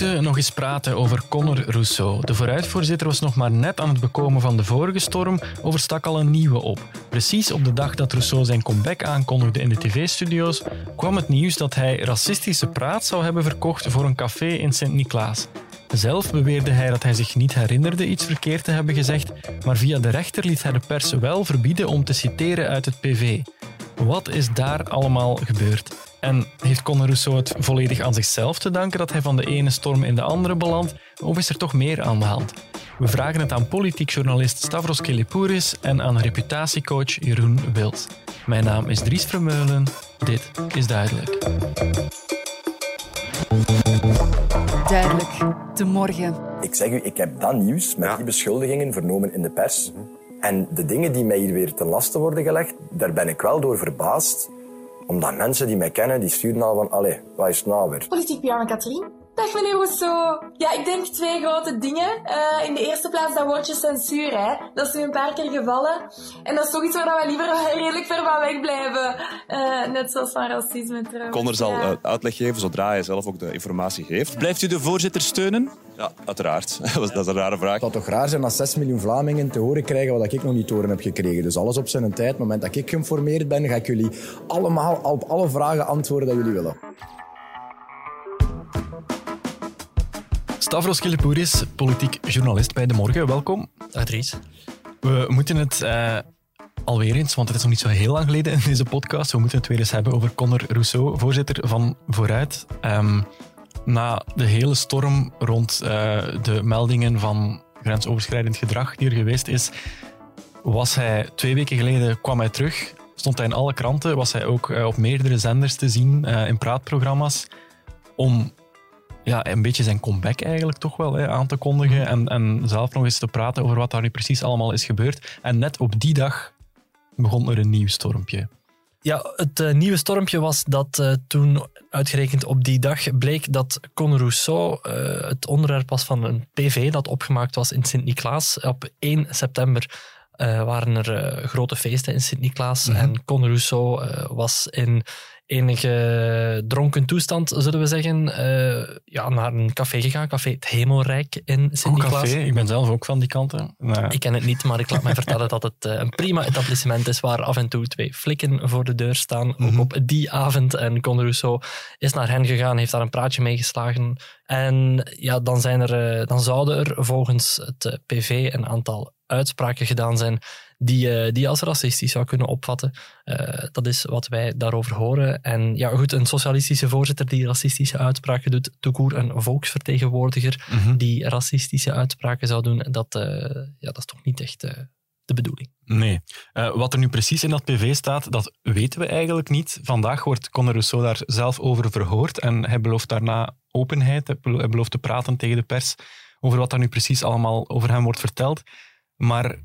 moeten nog eens praten over Conor Rousseau. De vooruitvoorzitter was nog maar net aan het bekomen van de vorige storm, overstak al een nieuwe op. Precies op de dag dat Rousseau zijn comeback aankondigde in de tv-studio's, kwam het nieuws dat hij racistische praat zou hebben verkocht voor een café in Sint-Niklaas. Zelf beweerde hij dat hij zich niet herinnerde iets verkeerd te hebben gezegd, maar via de rechter liet hij de pers wel verbieden om te citeren uit het PV. Wat is daar allemaal gebeurd? En heeft Conor Rousseau het volledig aan zichzelf te danken dat hij van de ene storm in de andere belandt? Of is er toch meer aan de hand? We vragen het aan politiek journalist Stavros Kelipouris en aan reputatiecoach Jeroen Wild. Mijn naam is Dries Vermeulen. Dit is Duidelijk. Duidelijk, de morgen. Ik zeg u, ik heb dat nieuws met die beschuldigingen vernomen in de pers. En de dingen die mij hier weer ten laste worden gelegd, daar ben ik wel door verbaasd omdat mensen die mij kennen, die sturen al van, allee, wat is het nou weer? Politiek Katrien. Dag meneer Rousseau. Ja, ik denk twee grote dingen. Uh, in de eerste plaats dat woordje censuur, hè. Dat is nu een paar keer gevallen. En dat is toch iets waar we liever redelijk ver van weg blijven. Uh, net zoals van racisme trouwens. Connor zal ja. uitleg geven zodra hij zelf ook de informatie geeft. Blijft u de voorzitter steunen? Ja, uiteraard. dat is een rare vraag. Het zou toch raar zijn als 6 miljoen Vlamingen te horen krijgen wat ik nog niet te horen heb gekregen. Dus alles op zijn tijd. Op het moment dat ik geïnformeerd ben, ga ik jullie allemaal op alle vragen antwoorden dat jullie willen. Stavros Kilipouris, politiek journalist bij De Morgen. Welkom. Adries. We moeten het uh, alweer eens, want het is nog niet zo heel lang geleden in deze podcast, we moeten het weer eens hebben over Conor Rousseau, voorzitter van Vooruit. Um, na de hele storm rond uh, de meldingen van grensoverschrijdend gedrag die er geweest is, was hij twee weken geleden, kwam hij terug, stond hij in alle kranten, was hij ook uh, op meerdere zenders te zien in praatprogramma's, om ja, een beetje zijn comeback eigenlijk toch wel hè, aan te kondigen en, en zelf nog eens te praten over wat daar nu precies allemaal is gebeurd. En net op die dag begon er een nieuw stormpje. Ja, het uh, nieuwe stormpje was dat uh, toen uitgerekend op die dag bleek dat Conor Rousseau uh, het onderwerp was van een PV dat opgemaakt was in Sint-Niklaas. Op 1 september waren er grote feesten in Sint-Niklaas mm -hmm. en Conor Rousseau was in enige dronken toestand, zullen we zeggen, uh, ja, naar een café gegaan. Café Het Hemelrijk in Sint-Niklaas. café, ik ben zelf ook van die kanten. Nee. Ik ken het niet, maar ik laat mij vertellen dat het uh, een prima etablissement is waar af en toe twee flikken voor de deur staan. Mm -hmm. Mhm. op die avond. En Conor Rousseau is naar hen gegaan, heeft daar een praatje mee geslagen. En ja, dan, zijn er, uh, dan zouden er volgens het PV een aantal uitspraken gedaan zijn die, uh, die als racistisch zou kunnen opvatten. Uh, dat is wat wij daarover horen. En ja, goed, een socialistische voorzitter die racistische uitspraken doet, toekoer een volksvertegenwoordiger mm -hmm. die racistische uitspraken zou doen, dat, uh, ja, dat is toch niet echt de bedoeling. Nee. wat er nu precies in dat PV staat, dat weten we eigenlijk niet. Vandaag wordt Conor Rousseau daar zelf over verhoord en hij belooft daarna openheid, hij belooft te praten tegen de pers over wat daar nu precies allemaal over hem wordt verteld. Maar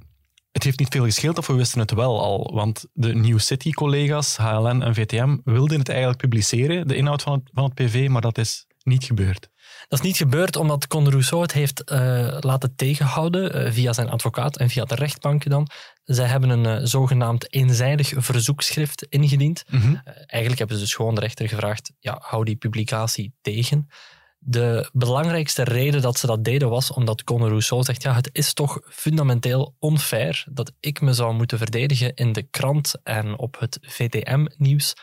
het heeft niet veel gescheeld of we wisten het wel al. Want de New City-collega's, HLN en VTM, wilden het eigenlijk publiceren, de inhoud van het, van het PV, maar dat is niet gebeurd. Dat is niet gebeurd omdat Conor Rousseau het heeft uh, laten tegenhouden uh, via zijn advocaat en via de rechtbanken dan. Zij hebben een uh, zogenaamd eenzijdig verzoekschrift ingediend. Mm -hmm. eigenlijk hebben ze dus gewoon de rechter gevraagd, ja, hou die publicatie tegen. De belangrijkste reden dat ze dat deden was omdat Conor Rousseau zegt: ja, het is toch fundamenteel onfair dat ik me zou moeten verdedigen in de krant en op het VTM-nieuws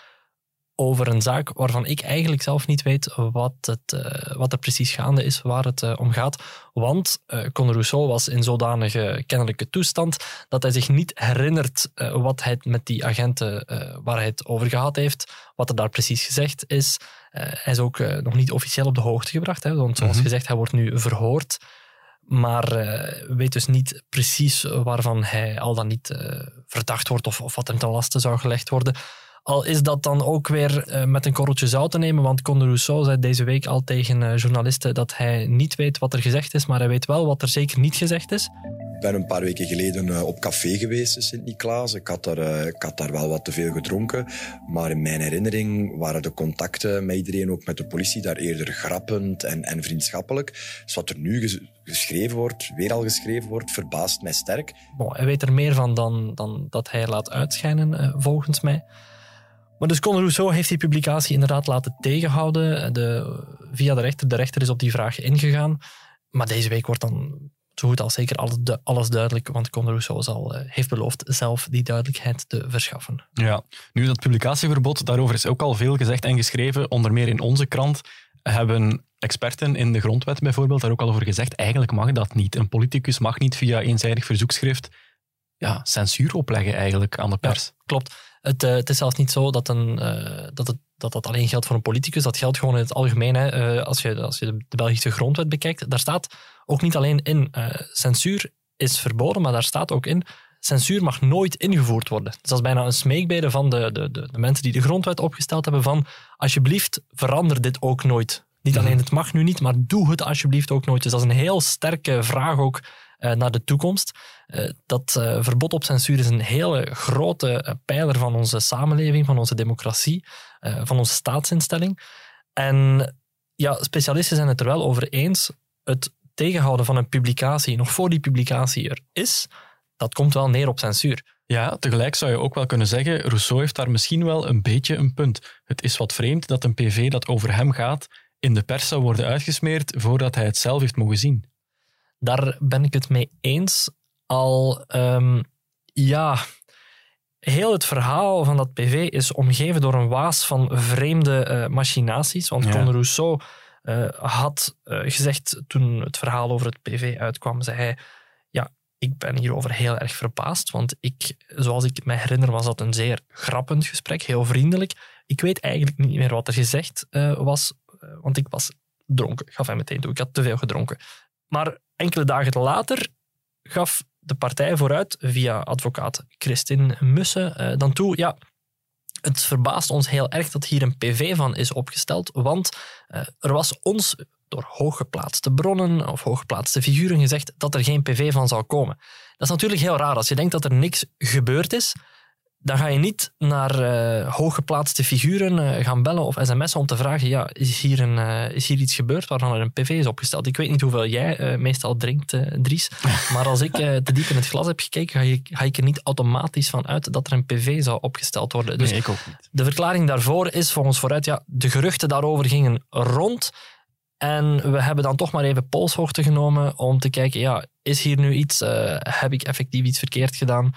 over een zaak waarvan ik eigenlijk zelf niet weet wat, het, uh, wat er precies gaande is, waar het uh, om gaat. Want uh, Conor Rousseau was in zodanige kennelijke toestand dat hij zich niet herinnert wat hij met die agenten, waar hij het over gehad heeft, wat er daar precies gezegd is. hij is ook nog niet officieel op de hoogte gebracht, hè, want zoals mm -hmm. gezegd, hij wordt nu verhoord. Maar weet dus niet precies waarvan hij al dan niet verdacht wordt of, of wat hem ten laste zou gelegd worden. Al is dat dan ook weer uh, met een korreltje zout te nemen, want Conor Rousseau zei deze week al tegen uh, journalisten dat hij niet weet wat er gezegd is, maar hij weet wel wat er zeker niet gezegd is. Ik ben een paar weken geleden uh, op café geweest in Sint-Niklaas. Ik, had daar, ik had daar wel wat te veel gedronken, maar in mijn herinnering waren de contacten met iedereen, ook met de politie, daar eerder grappend en, en vriendschappelijk. Dus wat er nu geschreven wordt, weer al geschreven wordt, verbaast mij sterk. Bon, hij weet er meer van dan, dan dat hij laat uitschijnen, volgens mij. Maar dus Conor Rousseau heeft die publicatie inderdaad laten tegenhouden de, via de rechter. De rechter is op die vraag ingegaan. Maar deze week wordt dan zo goed als zeker alles, alles duidelijk, want Conor Rousseau zal, uh, heeft beloofd zelf die duidelijkheid te verschaffen. Ja, nu dat publicatieverbod, daarover is ook al veel gezegd en geschreven, onder meer in onze krant hebben experten in de grondwet bijvoorbeeld daar ook al over gezegd, eigenlijk mag dat niet. Een politicus mag niet via eenzijdig verzoekschrift ja, censuur opleggen eigenlijk aan de pers. klopt. Het, uh, het, is zelfs niet zo dat, een, uh, dat, het, dat dat alleen geldt voor een politicus. Dat geldt gewoon in het algemeen. Hè. Uh, als, je, als je de Belgische grondwet bekijkt, daar staat ook niet alleen in censuur is verboden, maar daar staat ook in censuur mag nooit ingevoerd worden. Dus dat is bijna een smeekbede van de, de, de, de, mensen die de grondwet opgesteld hebben van alsjeblieft, verander dit ook nooit. Niet mhm. alleen het mag nu niet, maar doe het alsjeblieft ook nooit. Dus dat is een heel sterke vraag ook naar de toekomst. Uh, dat uh, verbod op censuur is een hele grote pijler van onze samenleving, van onze democratie, van onze staatsinstelling. En ja, specialisten zijn het er wel over eens. Het tegenhouden van een publicatie, nog voor die publicatie er is, dat komt wel neer op censuur. Ja, tegelijk zou je ook wel kunnen zeggen, Rousseau heeft daar misschien wel een beetje een punt. Het is wat vreemd dat een PV dat over hem gaat in de pers zou worden uitgesmeerd voordat hij het zelf heeft mogen zien. Daar ben ik het mee eens. Al, um, ja, heel het verhaal van dat PV is omgeven door een waas van vreemde uh, machinaties. Want ja. Rousseau uh, had uh, gezegd, toen het verhaal over het PV uitkwam, zei hij ik ben hierover heel erg verbaasd, want ik, zoals ik me herinner, was dat een zeer grappend gesprek, heel vriendelijk. Ik weet eigenlijk niet meer wat er gezegd was, want ik was dronken, gaf hij meteen toe. Ik had te veel gedronken. Maar enkele dagen later gaf de partij vooruit, via advocaat Christine Mussen, uh, dan toe, ja, het verbaast ons heel erg dat hier een PV van is opgesteld, want er was ons door hooggeplaatste bronnen of hooggeplaatste figuren gezegd dat er geen PV van zou komen. Dat is natuurlijk heel raar. Als je denkt dat er niks gebeurd is, dan ga je niet naar uh, hooggeplaatste figuren uh, gaan bellen of sms'en om te vragen, ja, is hier, een, uh, is hier iets gebeurd waarvan er een PV is opgesteld? Ik weet niet hoeveel jij meestal drinkt, Dries, maar als ik te diep in het glas heb gekeken, ga, je, ga, ik er niet automatisch van uit dat er een PV zou opgesteld worden. Dus nee, ik ook niet. De verklaring daarvoor is volgens vooruit, ja, de geruchten daarover gingen rond, en we hebben dan toch maar even polshoogte genomen om te kijken, ja, is hier nu iets, heb ik effectief iets verkeerd gedaan?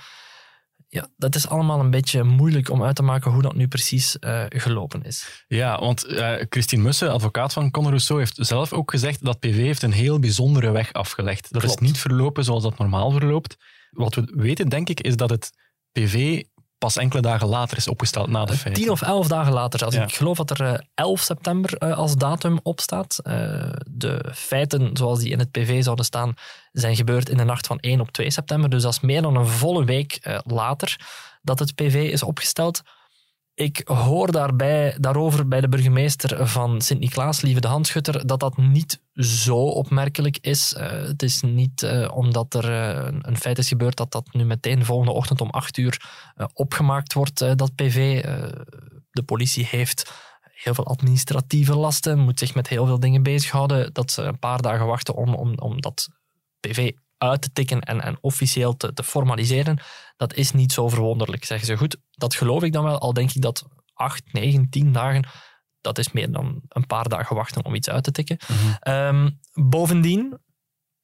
Ja, dat is allemaal een beetje moeilijk om uit te maken hoe dat nu precies uh, gelopen is. Ja, want uh, Christine Mussen, advocaat van Conor Rousseau, heeft zelf ook gezegd dat PV heeft een heel bijzondere weg afgelegd. Dat Klopt. is niet verlopen zoals dat normaal verloopt. Wat we weten, denk ik, is dat het PV pas enkele dagen later is opgesteld na de feiten. Tien of elf dagen later. Als Ik geloof dat er 11 eh, september eh, als datum op staat. Eh, de feiten zoals die in het PV zouden staan, zijn gebeurd in de nacht van 1 op 2 september. Dus dat is meer dan een volle week later dat het PV is opgesteld. Ik hoor daarbij, daarover bij de burgemeester van Sint-Niklaas, Lieve de Handschutter, dat dat niet zo opmerkelijk is. Uh, het is niet uh, omdat er uh, een feit is gebeurd dat dat nu meteen de volgende ochtend om acht uur opgemaakt wordt, dat PV. de politie heeft heel veel administratieve lasten, moet zich met heel veel dingen bezighouden, dat ze een paar dagen wachten om, om, om dat PV uit te tikken en, en officieel te, te, formaliseren, dat is niet zo verwonderlijk, zeggen ze. Goed, dat geloof ik dan wel, al denk ik dat acht, negen, tien dagen, dat is meer dan een paar dagen wachten om iets uit te tikken. Mhm. um, bovendien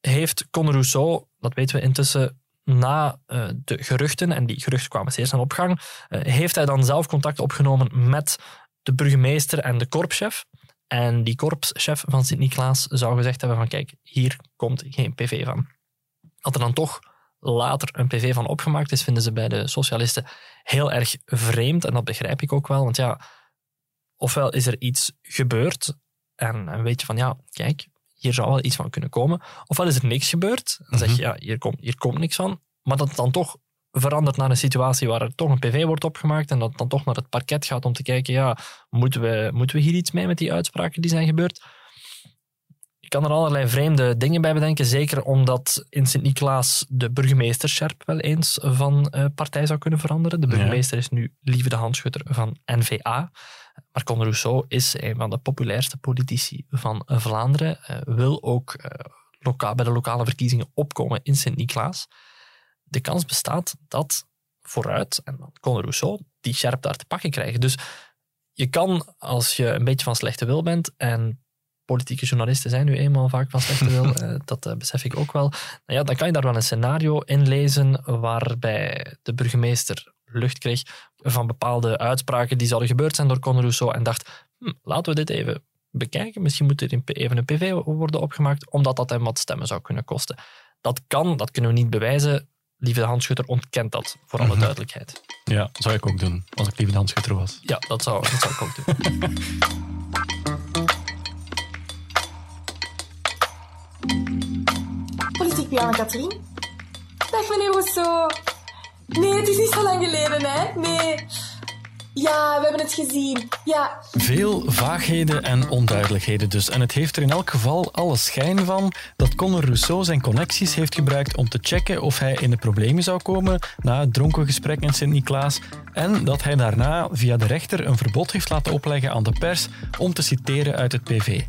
heeft Conor Rousseau, dat weten we intussen, na uh, de geruchten, en die geruchten kwamen zeer aan opgang, uh, heeft hij dan zelf contact opgenomen met de burgemeester en de korpschef. En die korpschef van Sint-Niklaas zou gezegd hebben van kijk, hier komt geen PV van. Dat er dan toch later een PV van opgemaakt is, vinden ze bij de socialisten heel erg vreemd. En dat begrijp ik ook wel, want ja, ofwel is er iets gebeurd en, en weet je van ja, kijk, hier zou wel iets van kunnen komen. Ofwel is er niks gebeurd, dan zeg je ja, hier komt, hier komt niks van. Maar dat het dan toch verandert naar een situatie waar er toch een PV wordt opgemaakt en dat het dan toch naar het parket gaat om te kijken, ja, moeten we, moeten we hier iets mee met die uitspraken die zijn gebeurd? Je kan er allerlei vreemde dingen bij bedenken, zeker omdat in Sint-Niklaas de burgemeester Scherp wel eens van uh, partij zou kunnen veranderen. De burgemeester is nu Lieve de Handschutter van NVA. Maar Conor Rousseau is een van de populairste politici van Vlaanderen, uh, wil ook uh, bij de lokale verkiezingen opkomen in Sint-Niklaas. De kans bestaat dat vooruit, en Conor Rousseau die scherp daar te pakken krijgen. Dus je kan, als je een beetje van slechte wil bent, en politieke journalisten zijn nu eenmaal vaak van slechte wil, eh, dat eh, besef ik ook wel, nou ja, dan kan je daar wel een scenario in lezen waarbij de burgemeester lucht kreeg van bepaalde uitspraken die zouden gebeurd zijn door Conor Rousseau en dacht, hm, laten we dit even bekijken. Misschien moet er even een PV worden opgemaakt, omdat dat hem wat stemmen zou kunnen kosten. Dat kan, dat kunnen we niet bewijzen. Lieve de Handschutter ontkent dat, voor alle Mhm. duidelijkheid. Ja, zou ik ook doen, als ik lieve dansschutter was. Ja, dat zou, dat zou ik ook doen. Politiek Piano Katrien. Dag meneer Rousseau. Nee, het is niet zo lang geleden, hè? Nee. Ja, we hebben het gezien. Ja, Veel vaagheden en onduidelijkheden dus. En het heeft er in elk geval alle schijn van dat Conor Rousseau zijn connecties heeft gebruikt om te checken of hij in de problemen zou komen na het dronken gesprek in Sint-Niklaas. En dat hij daarna via de rechter een verbod heeft laten opleggen aan de pers om te citeren uit het PV.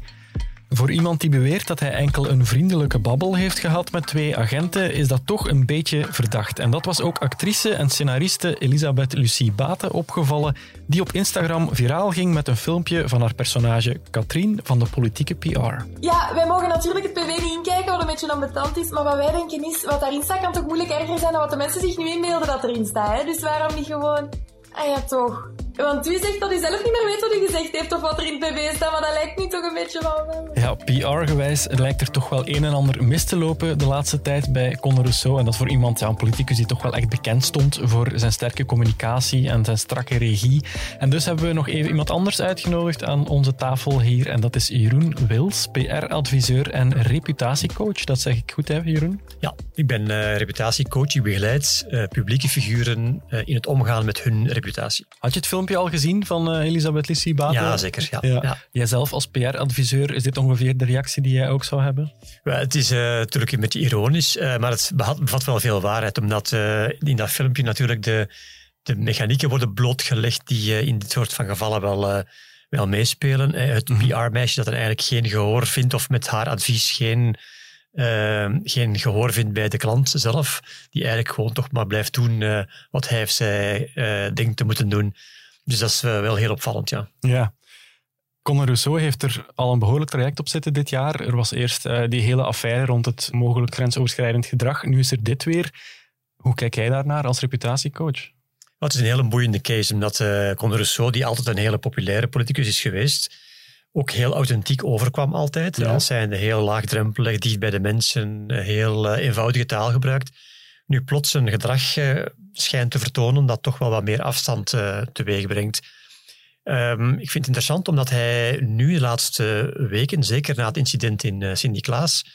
Voor iemand die beweert dat hij enkel een vriendelijke babbel heeft gehad met twee agenten, is dat toch een beetje verdacht. En dat was ook actrice en scenariste Elisabeth Lucie Baten opgevallen, die op Instagram viraal ging met een filmpje van haar personage Katrien van de politieke PR. ja, wij mogen natuurlijk het PV niet inkijken, wat een beetje ambetant is. Maar wat wij denken is, wat daarin staat kan toch moeilijk erger zijn dan wat de mensen zich nu inbeelden dat erin staat. Hè? Dus waarom niet gewoon... Ah ja, toch. Want u zegt dat u zelf niet meer weet wat u gezegd heeft of wat er in het PV staat, maar dat lijkt nu toch een beetje van... Ja, PR-gewijs lijkt er toch wel een en ander mis te lopen de laatste tijd bij Conor Rousseau. En dat voor iemand, ja, een politicus die toch wel echt bekend stond voor zijn sterke communicatie en zijn strakke regie. En dus hebben we nog even iemand anders uitgenodigd aan onze tafel hier. En dat is Jeroen Wils, PR-adviseur en reputatiecoach. Dat zeg ik goed, hè, Jeroen? Ja, ik ben eh, reputatiecoach. Ik begeleid eh, publieke figuren eh, in het omgaan met hun reputatie. Had je het filmpje al gezien van eh, Elisabeth Lissie Baten? Ja, zeker. Ja. Ja. Ja. Jijzelf als PR-adviseur, is dit ongeveer de reactie die jij ook zou hebben? Het is eh, natuurlijk een beetje ironisch, eh, maar het bevat wel veel waarheid. Omdat in dat filmpje natuurlijk de, de mechanieken worden blootgelegd die in dit soort van gevallen wel, wel meespelen. Het PR-meisje dat er eigenlijk geen gehoor vindt of met haar advies geen, geen gehoor vindt bij de klant zelf. Die eigenlijk gewoon toch maar blijft doen wat hij of zij denkt te moeten doen. Dus dat is eh, wel heel opvallend, ja. Ja. Conor Rousseau heeft er al een behoorlijk traject op zitten dit jaar. Er was eerst eh, die hele affaire rond het mogelijk grensoverschrijdend gedrag. Nu is er dit weer. Hoe kijk jij daarnaar als reputatiecoach? Het is een hele boeiende case, omdat uh, Conor Rousseau, die altijd een hele populaire politicus is geweest, ook heel authentiek overkwam altijd. Ja. Als heel laagdrempelig, dicht bij de mensen, heel uh, eenvoudige taal gebruikt. Nu plots een gedrag uh, schijnt te vertonen dat toch wel wat meer afstand uh, teweeg brengt. Um, ik vind het interessant omdat hij nu de laatste weken, zeker na het incident in uh, Sint-Niklaas,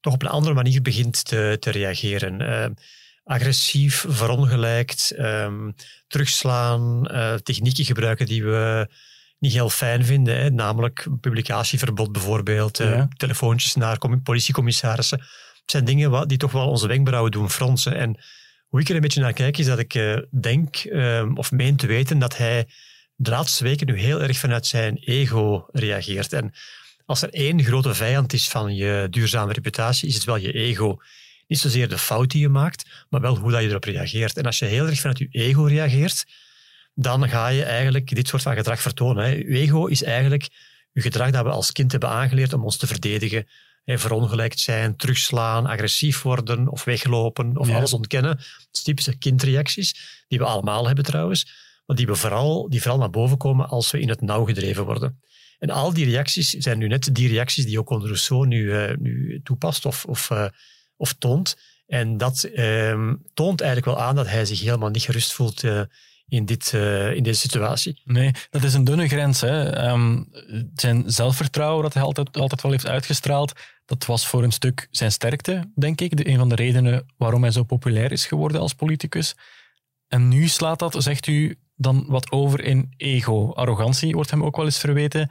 toch op een andere manier begint te, te reageren. Uh, agressief, verongelijkt, um, terugslaan, uh, technieken gebruiken die we niet heel fijn vinden. Hè? Namelijk publicatieverbod bijvoorbeeld, ja. telefoontjes naar politiecommissarissen. Het zijn dingen wat, die toch wel onze wenkbrauwen doen fronsen. En hoe ik er een beetje naar kijk, is dat ik uh, denk um, of meen te weten dat hij de laatste weken nu heel erg vanuit zijn ego reageert. En als er één grote vijand is van je duurzame reputatie, is het wel je ego. Niet zozeer de fout die je maakt, maar wel hoe dat je erop reageert. En als je heel erg vanuit je ego reageert, dan ga je eigenlijk dit soort van gedrag vertonen. Hè. Je ego is eigenlijk je gedrag dat we als kind hebben aangeleerd om ons te verdedigen. Hè, verongelijkt zijn, terugslaan, agressief worden of weglopen of ja. alles ontkennen. Dat zijn typische kindreacties, die we allemaal hebben trouwens, maar die, we vooral, die vooral naar boven komen als we in het nauw gedreven worden. En al die reacties zijn nu net die reacties die ook Rousseau nu, uh, nu toepast of, of uh, of toont. En dat uh, toont eigenlijk wel aan dat hij zich helemaal niet gerust voelt uh, in, dit, uh, in deze situatie. Nee, dat is een dunne grens. Hè. Um, zijn zelfvertrouwen dat hij altijd, altijd wel heeft uitgestraald, dat was voor een stuk zijn sterkte, denk ik. De, een van de redenen waarom hij zo populair is geworden als politicus. En nu slaat dat, zegt u, dan wat over in ego. Arrogantie wordt hem ook wel eens verweten.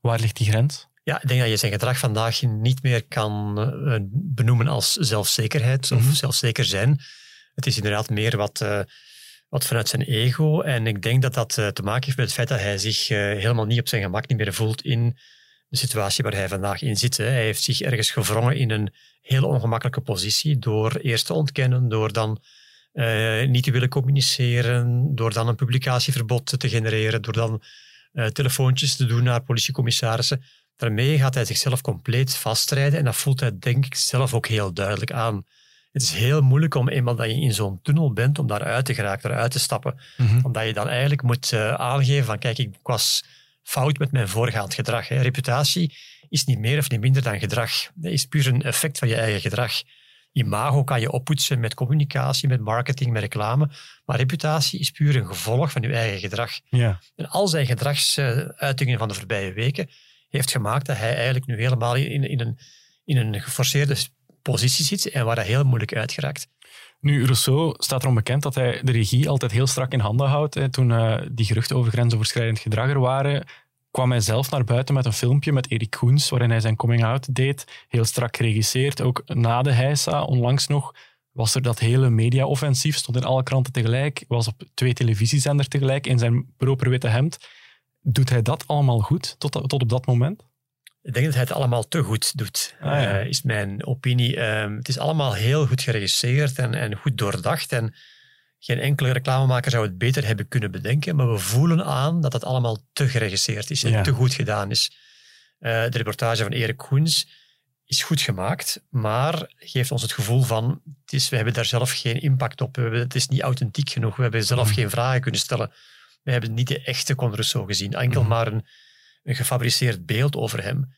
Waar ligt die grens? Ja, ik denk dat je zijn gedrag vandaag niet meer kan uh, benoemen als zelfzekerheid of mm -hmm. zelfzeker zijn. Het is inderdaad meer wat, uh, wat vanuit zijn ego. En ik denk dat dat uh, te maken heeft met het feit dat hij zich helemaal niet op zijn gemak niet meer voelt in de situatie waar hij vandaag in zit. Hè. Hij heeft zich ergens gevrongen in een heel ongemakkelijke positie door eerst te ontkennen, door dan uh, niet te willen communiceren, door dan een publicatieverbod te genereren, door dan uh, telefoontjes te doen naar politiecommissarissen. Daarmee gaat hij zichzelf compleet vastrijden en dat voelt hij denk ik zelf ook heel duidelijk aan. Het is heel moeilijk om eenmaal dat je in zo'n tunnel bent, om daaruit te geraken, eruit te stappen. Mm Omdat je dan eigenlijk moet uh, aangeven van kijk, ik was fout met mijn voorgaand gedrag. Hè. Reputatie is niet meer of niet minder dan gedrag. Dat is puur een effect van je eigen gedrag. Imago kan je oppoetsen met communicatie, met marketing, met reclame. Maar reputatie is puur een gevolg van je eigen gedrag. Ja. En al zijn gedragsuitingen van de voorbije weken heeft gemaakt dat hij eigenlijk nu helemaal in, in, een, in een geforceerde positie zit en waar hij heel moeilijk uitgeraakt. Nu, Rousseau staat erom bekend dat hij de regie altijd heel strak in handen houdt. Toen uh, die geruchten over grensoverschrijdend gedrag er waren, kwam hij zelf naar buiten met een filmpje met Erik Koens, waarin hij zijn coming-out deed. Heel strak geregisseerd. Ook na de heisa, onlangs nog, was er dat hele media-offensief. Stond in alle kranten tegelijk. Was op twee televisiezenders tegelijk in zijn proper witte hemd. Doet hij dat allemaal goed tot, tot op dat moment? Ik denk dat hij het allemaal te goed doet, ah, ja. uh, is mijn opinie. Uh, het is allemaal heel goed geregisseerd en, en goed doordacht. En geen enkele reclamemaker zou het beter hebben kunnen bedenken, maar we voelen aan dat het allemaal te geregisseerd is en te goed gedaan is. Uh, de reportage van Erik Koens is goed gemaakt, maar geeft ons het gevoel van, het is, we hebben daar zelf geen impact op. We hebben, het is niet authentiek genoeg. We hebben zelf mm. geen vragen kunnen stellen. We hebben niet de echte Conrousseau gezien. Enkel mm. maar een, een gefabriceerd beeld over hem.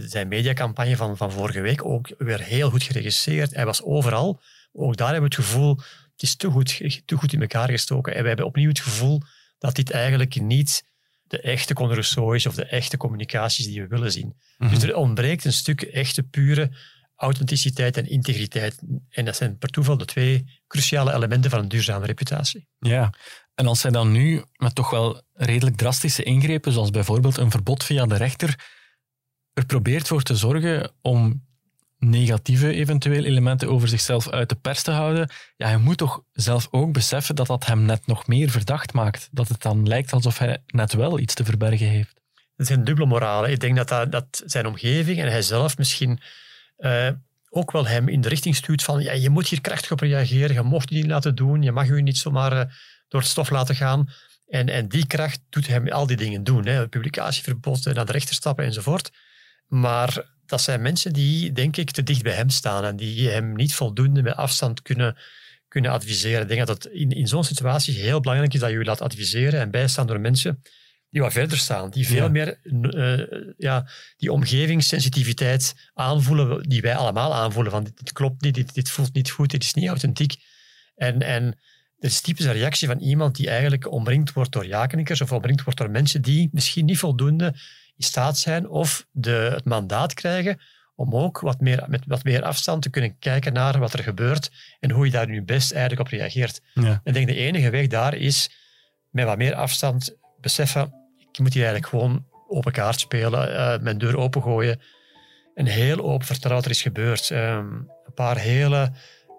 Zijn mediacampagne van, van vorige week ook weer heel goed geregisseerd. Hij was overal. Ook daar hebben we het gevoel het is te goed, te goed in elkaar gestoken. En we hebben opnieuw het gevoel dat dit eigenlijk niet de echte Conor is of de echte communicaties die we willen zien. Dus mhm. er ontbreekt een stuk echte, pure authenticiteit en integriteit. En dat zijn per toeval de twee cruciale elementen van een duurzame reputatie. Ja, en als zij dan nu met toch wel redelijk drastische ingrepen, zoals bijvoorbeeld een verbod via de rechter, er probeert voor te zorgen om negatieve eventueel elementen over zichzelf uit de pers te houden, ja, hij moet toch zelf ook beseffen dat dat hem net nog meer verdacht maakt. Dat het dan lijkt alsof hij net wel iets te verbergen heeft. Het een dubbele moraal. Ik denk dat, dat, dat zijn omgeving en hij zelf misschien uh, ook wel hem in de richting stuurt van ja, je moet hier krachtig op reageren, je mocht het niet laten doen, je mag je niet zomaar uh, door het stof laten gaan. En, en die kracht doet hem al die dingen doen. Hè. Publicatieverbod, naar de rechter stappen enzovoort. Maar dat zijn mensen die, denk ik, te dicht bij hem staan en die hem niet voldoende met afstand kunnen, kunnen adviseren. Ik denk dat het in, in zo'n situatie heel belangrijk is dat je je laat adviseren en bijstaan door mensen die wat verder staan, die veel meer uh, ja, die omgevingssensitiviteit aanvoelen, die wij allemaal aanvoelen, van dit, dit klopt niet, dit, dit, voelt niet goed, dit is niet authentiek. En, en dat is typisch een reactie van iemand die eigenlijk omringd wordt door ja-knikkers of omringd wordt door mensen die misschien niet voldoende in staat zijn of de, het mandaat krijgen om ook wat meer, met wat meer afstand te kunnen kijken naar wat er gebeurt en hoe je daar nu best eigenlijk op reageert. Ja. Ik denk de enige weg daar is met wat meer afstand beseffen, ik moet hier eigenlijk gewoon open kaart spelen, uh, mijn deur opengooien en heel open vertrouwen er is gebeurd. Um, een paar hele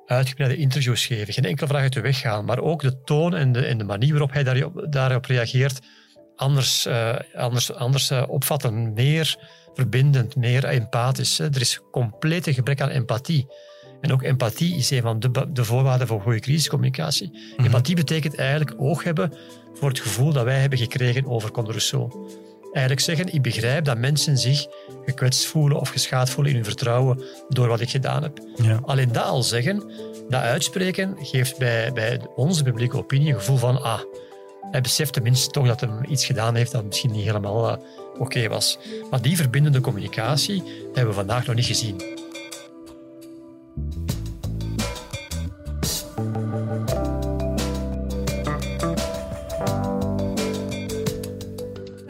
uitgebreide interviews geven, geen enkele vraag uit de weg gaan, maar ook de toon en de, en de manier waarop hij daarop, daarop reageert, anders, uh, anders, anders uh, opvatten. Meer verbindend, meer empathisch. Er is complete gebrek aan empathie. En ook empathie is een van de, de voorwaarden voor goede crisiscommunicatie. Mm Empathie betekent eigenlijk oog hebben voor het gevoel dat wij hebben gekregen over Conde Rousseau. Eigenlijk zeggen, ik begrijp dat mensen zich gekwetst voelen of geschaad voelen in hun vertrouwen door wat ik gedaan heb. Ja. Alleen dat al zeggen, dat uitspreken, geeft bij, bij onze publieke opinie een gevoel van, ah, hij beseft tenminste toch dat hij iets gedaan heeft dat misschien niet helemaal uh, oké was. Maar die verbindende communicatie hebben we vandaag nog niet gezien.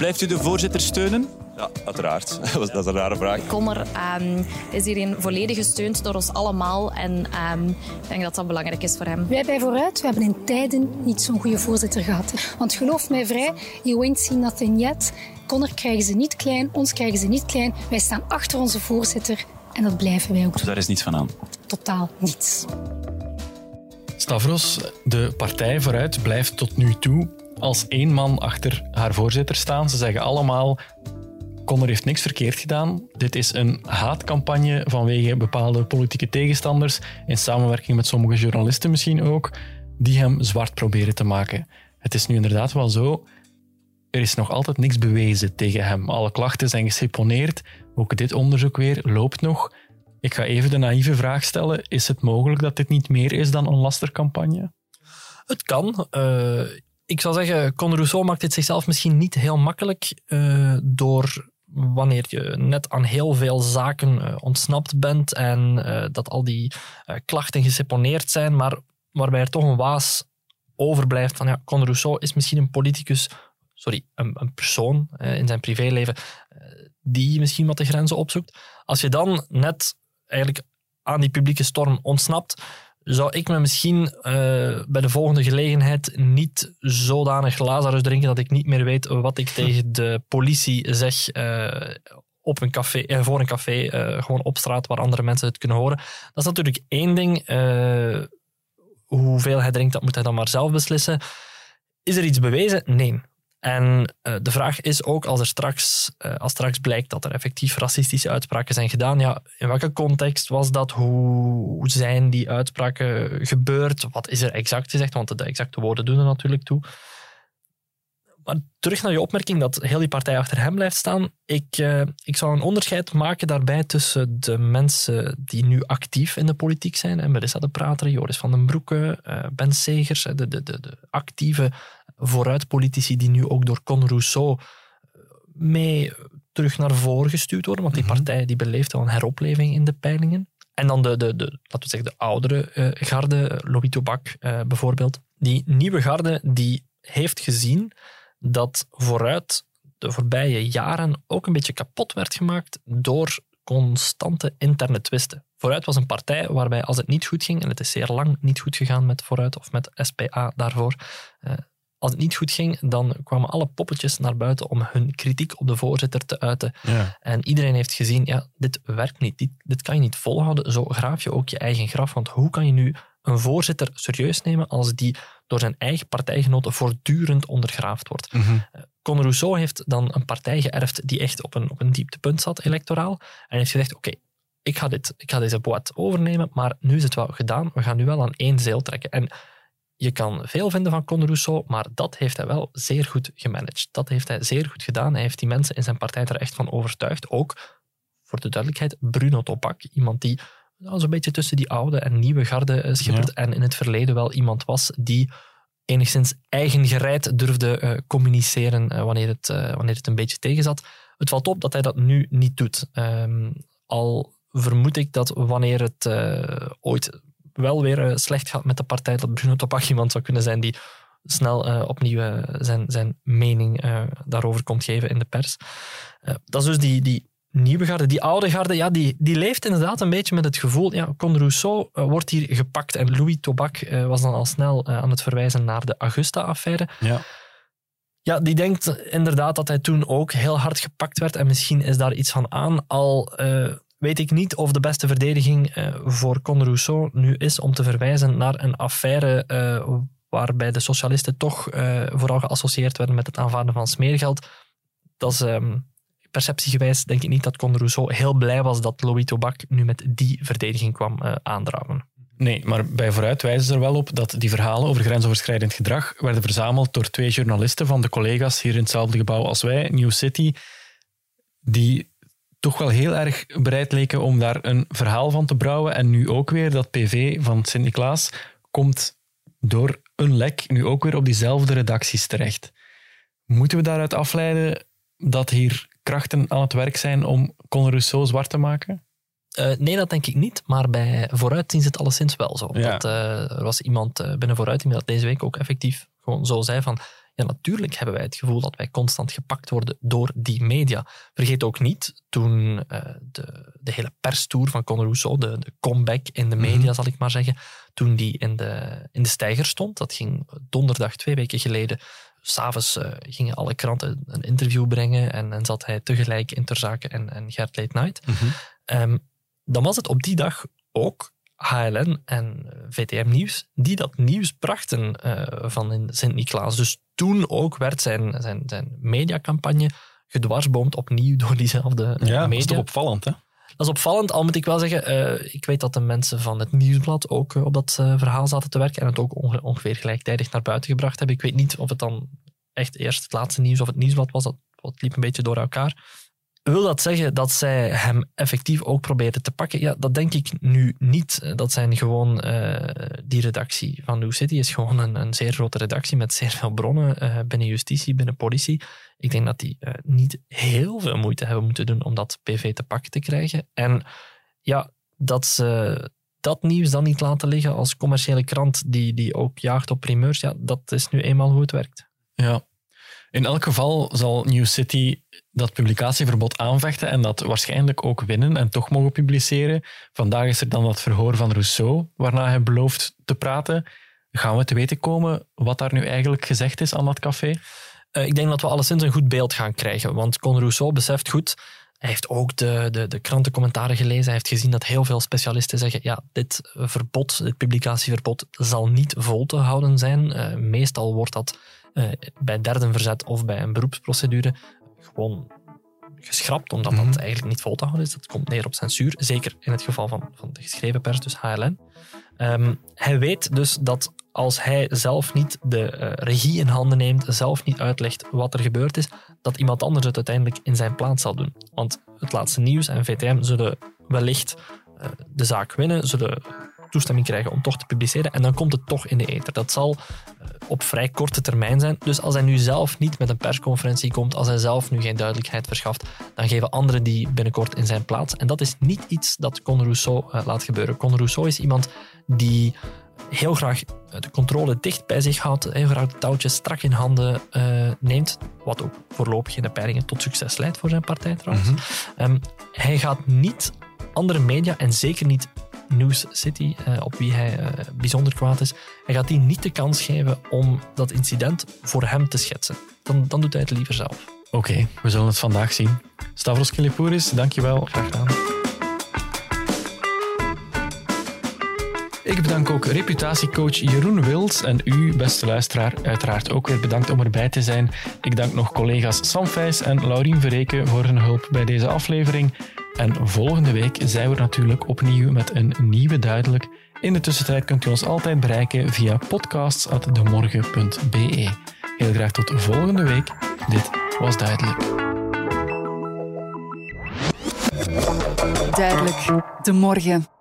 Blijft u de voorzitter steunen? Ja, uiteraard. Dat is een rare vraag. Kommer um, is hierin volledig gesteund door ons allemaal. En um, ik denk dat dat belangrijk is voor hem. Wij bij Vooruit we hebben in tijden niet zo'n goede voorzitter gehad. Want geloof mij vrij, you ain't seen nothing yet. Connor krijgen ze niet klein, ons krijgen ze niet klein. Wij staan achter onze voorzitter en dat blijven wij ook Dus daar is niets van aan? Totaal niets. Stavros, de partij Vooruit blijft tot nu toe als één man achter haar voorzitter staan. Ze zeggen allemaal Connor heeft niks verkeerd gedaan. Dit is een haatcampagne vanwege bepaalde politieke tegenstanders, in samenwerking met sommige journalisten misschien ook, die hem zwart proberen te maken. Het is nu inderdaad wel zo, er is nog altijd niks bewezen tegen hem. Alle klachten zijn geseponeerd, ook dit onderzoek weer loopt nog. Ik ga even de naïeve vraag stellen, is het mogelijk dat dit niet meer is dan een lastercampagne? Het kan. Uh, ik zou zeggen, Conor Rousseau maakt het zichzelf misschien niet heel makkelijk uh, door wanneer je net aan heel veel zaken uh, ontsnapt bent en dat al die klachten geseponeerd zijn, maar waarbij er toch een waas overblijft van ja, Conor Rousseau is misschien een politicus, sorry, een, een persoon in zijn privéleven die misschien wat de grenzen opzoekt. Als je dan net eigenlijk aan die publieke storm ontsnapt, zou ik me misschien uh, bij de volgende gelegenheid niet zodanig Lazarus drinken dat ik niet meer weet wat ik tegen de politie zeg uh, op een café, uh, voor een café, gewoon op straat waar andere mensen het kunnen horen. Dat is natuurlijk één ding. hoeveel hij drinkt, dat moet hij dan maar zelf beslissen. Is er iets bewezen? Nee. En uh, de vraag is ook, als er straks, uh, als straks blijkt dat er effectief racistische uitspraken zijn gedaan, ja, in welke context was dat? Hoe zijn die uitspraken gebeurd? Wat is er exact gezegd? Want de exacte woorden doen er natuurlijk toe. Maar terug naar je opmerking dat heel die partij achter hem blijft staan. Ik, uh, ik zou een onderscheid maken daarbij tussen de mensen die nu actief in de politiek zijn. En Marissa de Prater, Joris van den Broeke, Ben Segers, de, de, de, de actieve vooruitpolitici die nu ook door Con Rousseau eh, mee terug naar voren gestuurd worden. Want die mhm. partij die beleeft al een heropleving in de peilingen. En dan de, de, de, laten we zeggen, de oudere uh, garde, Louis Tobac uh, bijvoorbeeld. Die nieuwe garde die heeft gezien dat vooruit de voorbije jaren ook een beetje kapot werd gemaakt door constante interne twisten. Vooruit was een partij waarbij als het niet goed ging, en het is zeer lang niet goed gegaan met Vooruit of met SPA daarvoor, als het niet goed ging, dan kwamen alle poppetjes naar buiten om hun kritiek op de voorzitter te uiten. Ja. En iedereen heeft gezien, ja, dit werkt niet. Dit, dit kan je niet volhouden. Zo graaf je ook je eigen graf. Want hoe kan je nu een voorzitter serieus nemen als die door zijn eigen partijgenoten voortdurend ondergraafd wordt? Mm Con Rousseau heeft dan een partij geërfd die echt op een, op een dieptepunt zat, electoraal. En heeft gezegd, oké, ik, ga dit, ik ga deze boot overnemen, maar nu is het wel gedaan. We gaan nu wel aan één zeel trekken. En je kan veel vinden van Conor Rousseau, maar dat heeft hij wel zeer goed gemanaged. Dat heeft hij zeer goed gedaan. Hij heeft die mensen in zijn partij er echt van overtuigd. Ook, voor de duidelijkheid, Bruno Topak. Iemand die nou, zo'n beetje tussen die oude en nieuwe garde eh, schippert. En in het verleden wel iemand was die enigszins eigengereid durfde uh, communiceren uh, wanneer, het, wanneer het een beetje tegenzat. Het valt op dat hij dat nu niet doet. Um, al vermoed ik dat wanneer het ooit wel weer slecht gaat met de partij, dat Bruno Topak iemand zou kunnen zijn die snel opnieuw zijn, zijn mening daarover komt geven in de pers. dat is dus die, die nieuwe garde. Die oude garde, ja, die, die leeft inderdaad een beetje met het gevoel, ja, Con Rousseau wordt hier gepakt en Louis Tobac was dan al snel aan het verwijzen naar de Augusta-affaire. Ja. Ja, die denkt inderdaad dat hij toen ook heel hard gepakt werd en misschien is daar iets van aan. Al weet ik niet of de beste verdediging voor Con Rousseau nu is om te verwijzen naar een affaire waarbij de socialisten toch vooral geassocieerd werden met het aanvaarden van smeergeld. Dat is um, perceptiegewijs denk ik niet dat Con Rousseau heel blij was dat Louis Tobac nu met die verdediging kwam aandragen. Nee, maar bij vooruit wijzen ze er wel op dat die verhalen over grensoverschrijdend gedrag werden verzameld door twee journalisten van de collega's hier in hetzelfde gebouw als wij, New City, die toch wel heel erg bereid leken om daar een verhaal van te brouwen. En nu ook weer dat PV van Sint-Niklaas komt door een lek nu ook weer op diezelfde redacties terecht. Moeten we daaruit afleiden dat hier krachten aan het werk zijn om Conor Rousseau zwart te maken? Uh, nee, dat denk ik niet. Maar bij Vooruit zien ze het alleszins wel zo. Ja. Dat, uh, er was iemand uh, binnen Vooruit die dat deze week ook effectief gewoon zo zei van ja, natuurlijk hebben wij het gevoel dat wij constant gepakt worden door die media. Vergeet ook niet, toen de, de hele perstour van Conor Rousseau, de, de comeback in de media, mhm. zal ik maar zeggen, toen die in de, in de stijger stond, dat ging donderdag twee weken geleden, s'avonds uh, gingen alle kranten een interview brengen en, en zat hij tegelijk in Terzaken en, en Gert Late Night. Mm um, dan was het op die dag ook HLN en eh, VTM Nieuws die dat nieuws brachten uh, van Sint-Niklaas. Dus toen ook werd zijn, zijn, zijn mediacampagne gedwarsboomd opnieuw door diezelfde ja, media. dat is toch opvallend, hè? Dat is opvallend, al moet ik wel zeggen, uh, ik weet dat de mensen van het Nieuwsblad ook uh, op dat uh, verhaal zaten te werken en het ook onge ongeveer gelijktijdig naar buiten gebracht hebben. Ik weet niet of het dan echt eerst het laatste nieuws of het Nieuwsblad was, dat, dat liep een beetje door elkaar. Wil dat zeggen dat zij hem effectief ook probeerden te pakken? Ja, dat denk ik nu niet. Dat zijn gewoon, uh, die redactie van New City is gewoon een, een, zeer grote redactie met zeer veel bronnen uh, binnen justitie, binnen politie. Ik denk dat die uh, niet heel veel moeite hebben moeten doen om dat PV te pakken te krijgen. En ja, dat ze dat nieuws dan niet laten liggen als commerciële krant die, die ook jaagt op primeurs, ja, dat is nu eenmaal hoe het werkt. Ja, in elk geval zal New City dat publicatieverbod aanvechten en dat waarschijnlijk ook winnen en toch mogen publiceren. Vandaag is er dan dat verhoor van Rousseau, waarna hij belooft te praten. Gaan we te weten komen wat daar nu eigenlijk gezegd is aan dat café? Uh, ik denk dat we alleszins een goed beeld gaan krijgen, want Con Rousseau beseft goed hij heeft ook de, de, de krantencommentaren gelezen. Hij heeft gezien dat heel veel specialisten zeggen: ja, dit verbod, dit publicatieverbod, zal niet vol te houden zijn. Uh, meestal wordt dat uh, bij derde verzet of bij een beroepsprocedure gewoon geschrapt, omdat dat eigenlijk niet vol te houden is. Dat komt neer op censuur, zeker in het geval van, van de geschreven pers, dus HLN. Um, hij weet dus dat als hij zelf niet de uh, regie in handen neemt, zelf niet uitlegt wat er gebeurd is, dat iemand anders het uiteindelijk in zijn plaats zal doen. Want het laatste nieuws en VTM zullen wellicht uh, de zaak winnen, zullen toestemming krijgen om toch te publiceren en dan komt het toch in de ether. Dat zal uh, op vrij korte termijn zijn. Dus als hij nu zelf niet met een persconferentie komt, als hij zelf nu geen duidelijkheid verschaft, dan geven anderen die binnenkort in zijn plaats. En dat is niet iets dat Con Rousseau uh, laat gebeuren. Con Rousseau is iemand die heel graag de controle dicht bij zich houdt, heel graag de touwtjes strak in handen uh, neemt, wat ook voorlopig in de peilingen tot succes leidt voor zijn partij trouwens. Mm -hmm. um, hij gaat niet andere media en zeker niet News City, uh, op wie hij uh, bijzonder kwaad is, hij gaat die niet de kans geven om dat incident voor hem te schetsen. Dan, dan doet hij het liever zelf. Oké, okay, we zullen het vandaag zien. Stavros Kilipouris, dankjewel. Graag gedaan. Ik bedank ook reputatiecoach Jeroen Wils en u, beste luisteraar, uiteraard ook weer bedankt om erbij te zijn. Ik dank nog collega's Sam Vijs en Laurien Verreken voor hun hulp bij deze aflevering. En volgende week zijn we natuurlijk opnieuw met een nieuwe Duidelijk. In de tussentijd kunt u ons altijd bereiken via podcasts.demorgen.be. Heel graag tot volgende week. Dit was Duidelijk. Duidelijk. De morgen.